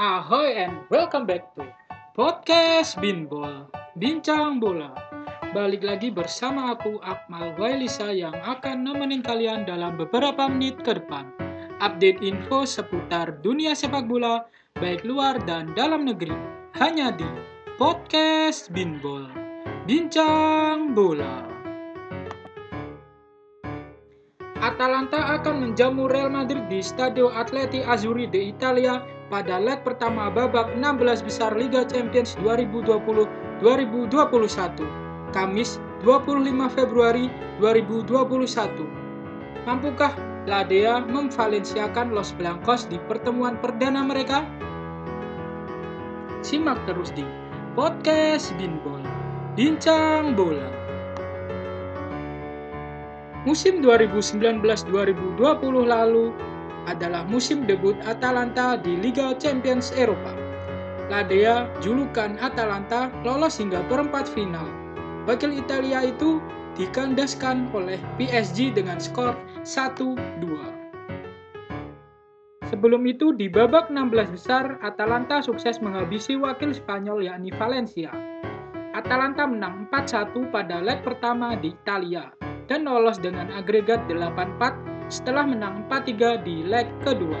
Ahoy and welcome back to Podcast Binbol, Bincang Bola. Balik lagi bersama aku Akmal Wailisa yang akan nemenin kalian dalam beberapa menit ke depan. Update info seputar dunia sepak bola, baik luar dan dalam negeri. Hanya di Podcast Binbol, Bincang Bola. Atalanta akan menjamu Real Madrid di Stadio Atleti Azzurri de Italia pada leg pertama babak 16 besar Liga Champions 2020-2021, Kamis 25 Februari 2021. Mampukah Ladea memvalenciakan Los Blancos di pertemuan perdana mereka? Simak terus di Podcast Binbol, Bincang Bola. Musim 2019-2020 lalu adalah musim debut Atalanta di Liga Champions Eropa. Ladea, julukan Atalanta, lolos hingga perempat final. Wakil Italia itu dikandaskan oleh PSG dengan skor 1-2. Sebelum itu, di babak 16 besar, Atalanta sukses menghabisi wakil Spanyol yakni Valencia. Atalanta menang 4-1 pada leg pertama di Italia dan lolos dengan agregat 8-4 setelah menang 4-3 di leg kedua.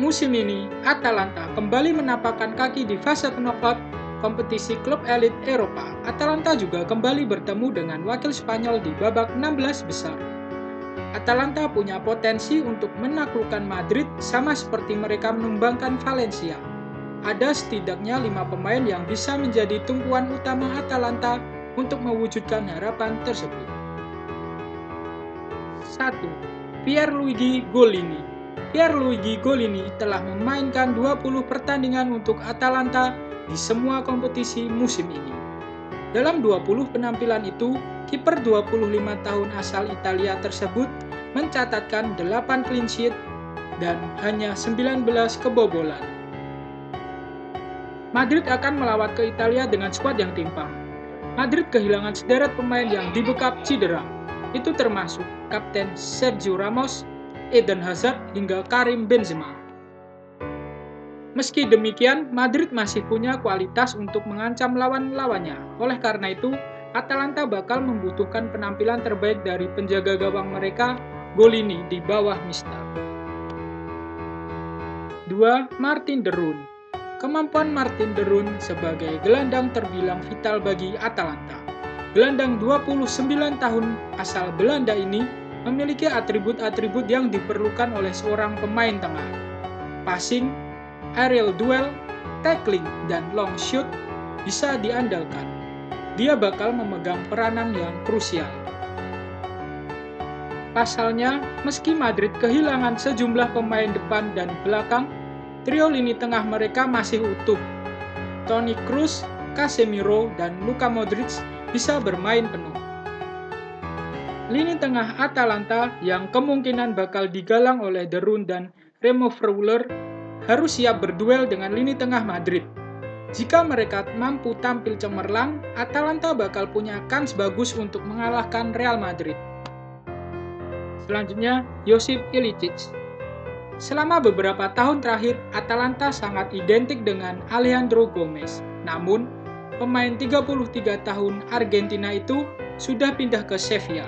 Musim ini, Atalanta kembali menapakkan kaki di fase knockout kompetisi klub elit Eropa. Atalanta juga kembali bertemu dengan wakil Spanyol di babak 16 besar. Atalanta punya potensi untuk menaklukkan Madrid sama seperti mereka menumbangkan Valencia. Ada setidaknya lima pemain yang bisa menjadi tumpuan utama Atalanta untuk mewujudkan harapan tersebut. 1. Pierluigi Golini Pierluigi Golini telah memainkan 20 pertandingan untuk Atalanta di semua kompetisi musim ini. Dalam 20 penampilan itu, kiper 25 tahun asal Italia tersebut mencatatkan 8 clean sheet dan hanya 19 kebobolan. Madrid akan melawat ke Italia dengan skuad yang timpang. Madrid kehilangan sederet pemain yang dibekap cedera, itu termasuk Kapten Sergio Ramos, Eden Hazard, hingga Karim Benzema. Meski demikian, Madrid masih punya kualitas untuk mengancam lawan-lawannya. Oleh karena itu, Atalanta bakal membutuhkan penampilan terbaik dari penjaga gawang mereka, Golini, di bawah Mista. 2. Martin Derun Kemampuan Martin Derun sebagai gelandang terbilang vital bagi Atalanta. Gelandang 29 tahun asal Belanda ini memiliki atribut-atribut yang diperlukan oleh seorang pemain tengah. Passing, aerial duel, tackling, dan long shoot bisa diandalkan. Dia bakal memegang peranan yang krusial. Pasalnya, meski Madrid kehilangan sejumlah pemain depan dan belakang, trio lini tengah mereka masih utuh. Toni Kroos, Casemiro, dan Luka Modric bisa bermain penuh. Lini tengah Atalanta yang kemungkinan bakal digalang oleh Derun dan Remo Freuler harus siap berduel dengan lini tengah Madrid. Jika mereka mampu tampil cemerlang, Atalanta bakal punya kans bagus untuk mengalahkan Real Madrid. Selanjutnya, Josip Ilicic. Selama beberapa tahun terakhir, Atalanta sangat identik dengan Alejandro Gomez. Namun, pemain 33 tahun Argentina itu sudah pindah ke Sevilla.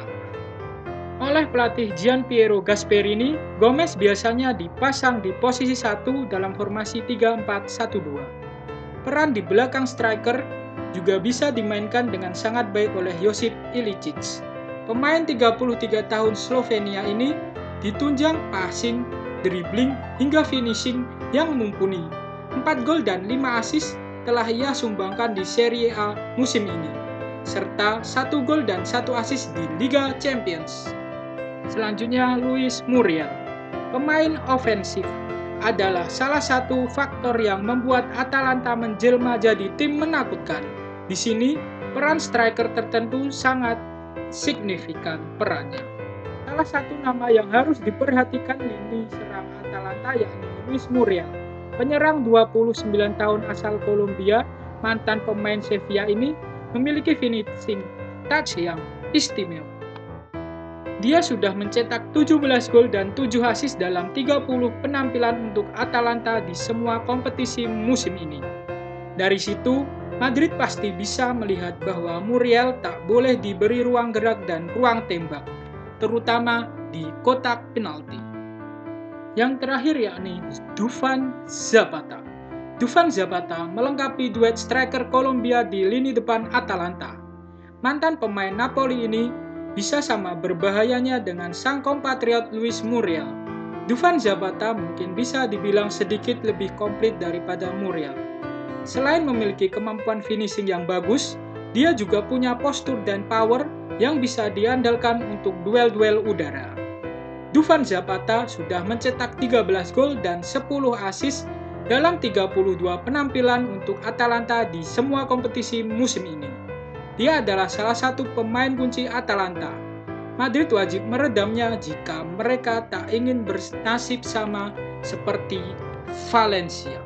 Oleh pelatih Gian Piero Gasperini, Gomez biasanya dipasang di posisi satu dalam formasi 3-4-1-2. Peran di belakang striker juga bisa dimainkan dengan sangat baik oleh Josip Ilicic. Pemain 33 tahun Slovenia ini ditunjang passing, dribbling, hingga finishing yang mumpuni. 4 gol dan 5 assist telah ia sumbangkan di Serie A musim ini, serta satu gol dan satu assist di Liga Champions. Selanjutnya, Luis Muriel, pemain ofensif, adalah salah satu faktor yang membuat Atalanta menjelma jadi tim menakutkan. Di sini, peran striker tertentu sangat signifikan perannya. Salah satu nama yang harus diperhatikan lini serang Atalanta yakni Luis Muriel Penyerang 29 tahun asal Kolombia, mantan pemain Sevilla ini memiliki finishing touch yang istimewa. dia sudah mencetak 17 gol dan 7 assist dalam 30 penampilan untuk Atalanta di semua kompetisi musim ini. Dari situ, Madrid pasti bisa melihat bahwa Muriel tak boleh diberi ruang gerak dan ruang tembak, terutama di kotak penalti. Yang terakhir yakni Dufan Zapata. Dufan Zapata melengkapi duet striker Kolombia di lini depan Atalanta. Mantan pemain Napoli ini bisa sama berbahayanya dengan sang kompatriot Luis Muriel. Dufan Zapata mungkin bisa dibilang sedikit lebih komplit daripada Muriel. Selain memiliki kemampuan finishing yang bagus, dia juga punya postur dan power yang bisa diandalkan untuk duel-duel udara. Dufan Zapata sudah mencetak 13 gol dan 10 assist dalam 32 penampilan untuk Atalanta di semua kompetisi musim ini. Dia adalah salah satu pemain kunci Atalanta. Madrid wajib meredamnya jika mereka tak ingin bernasib sama seperti Valencia.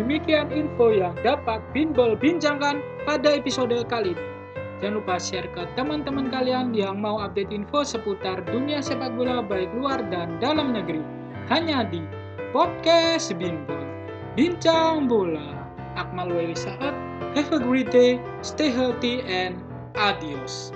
Demikian info yang dapat Binbol bincangkan pada episode kali ini. Jangan lupa share ke teman-teman kalian yang mau update info seputar dunia sepak bola baik luar dan dalam negeri. Hanya di Podcast Binbol. Bincang bola. Akmal Weli Saat Have a great day, stay healthy, and adios.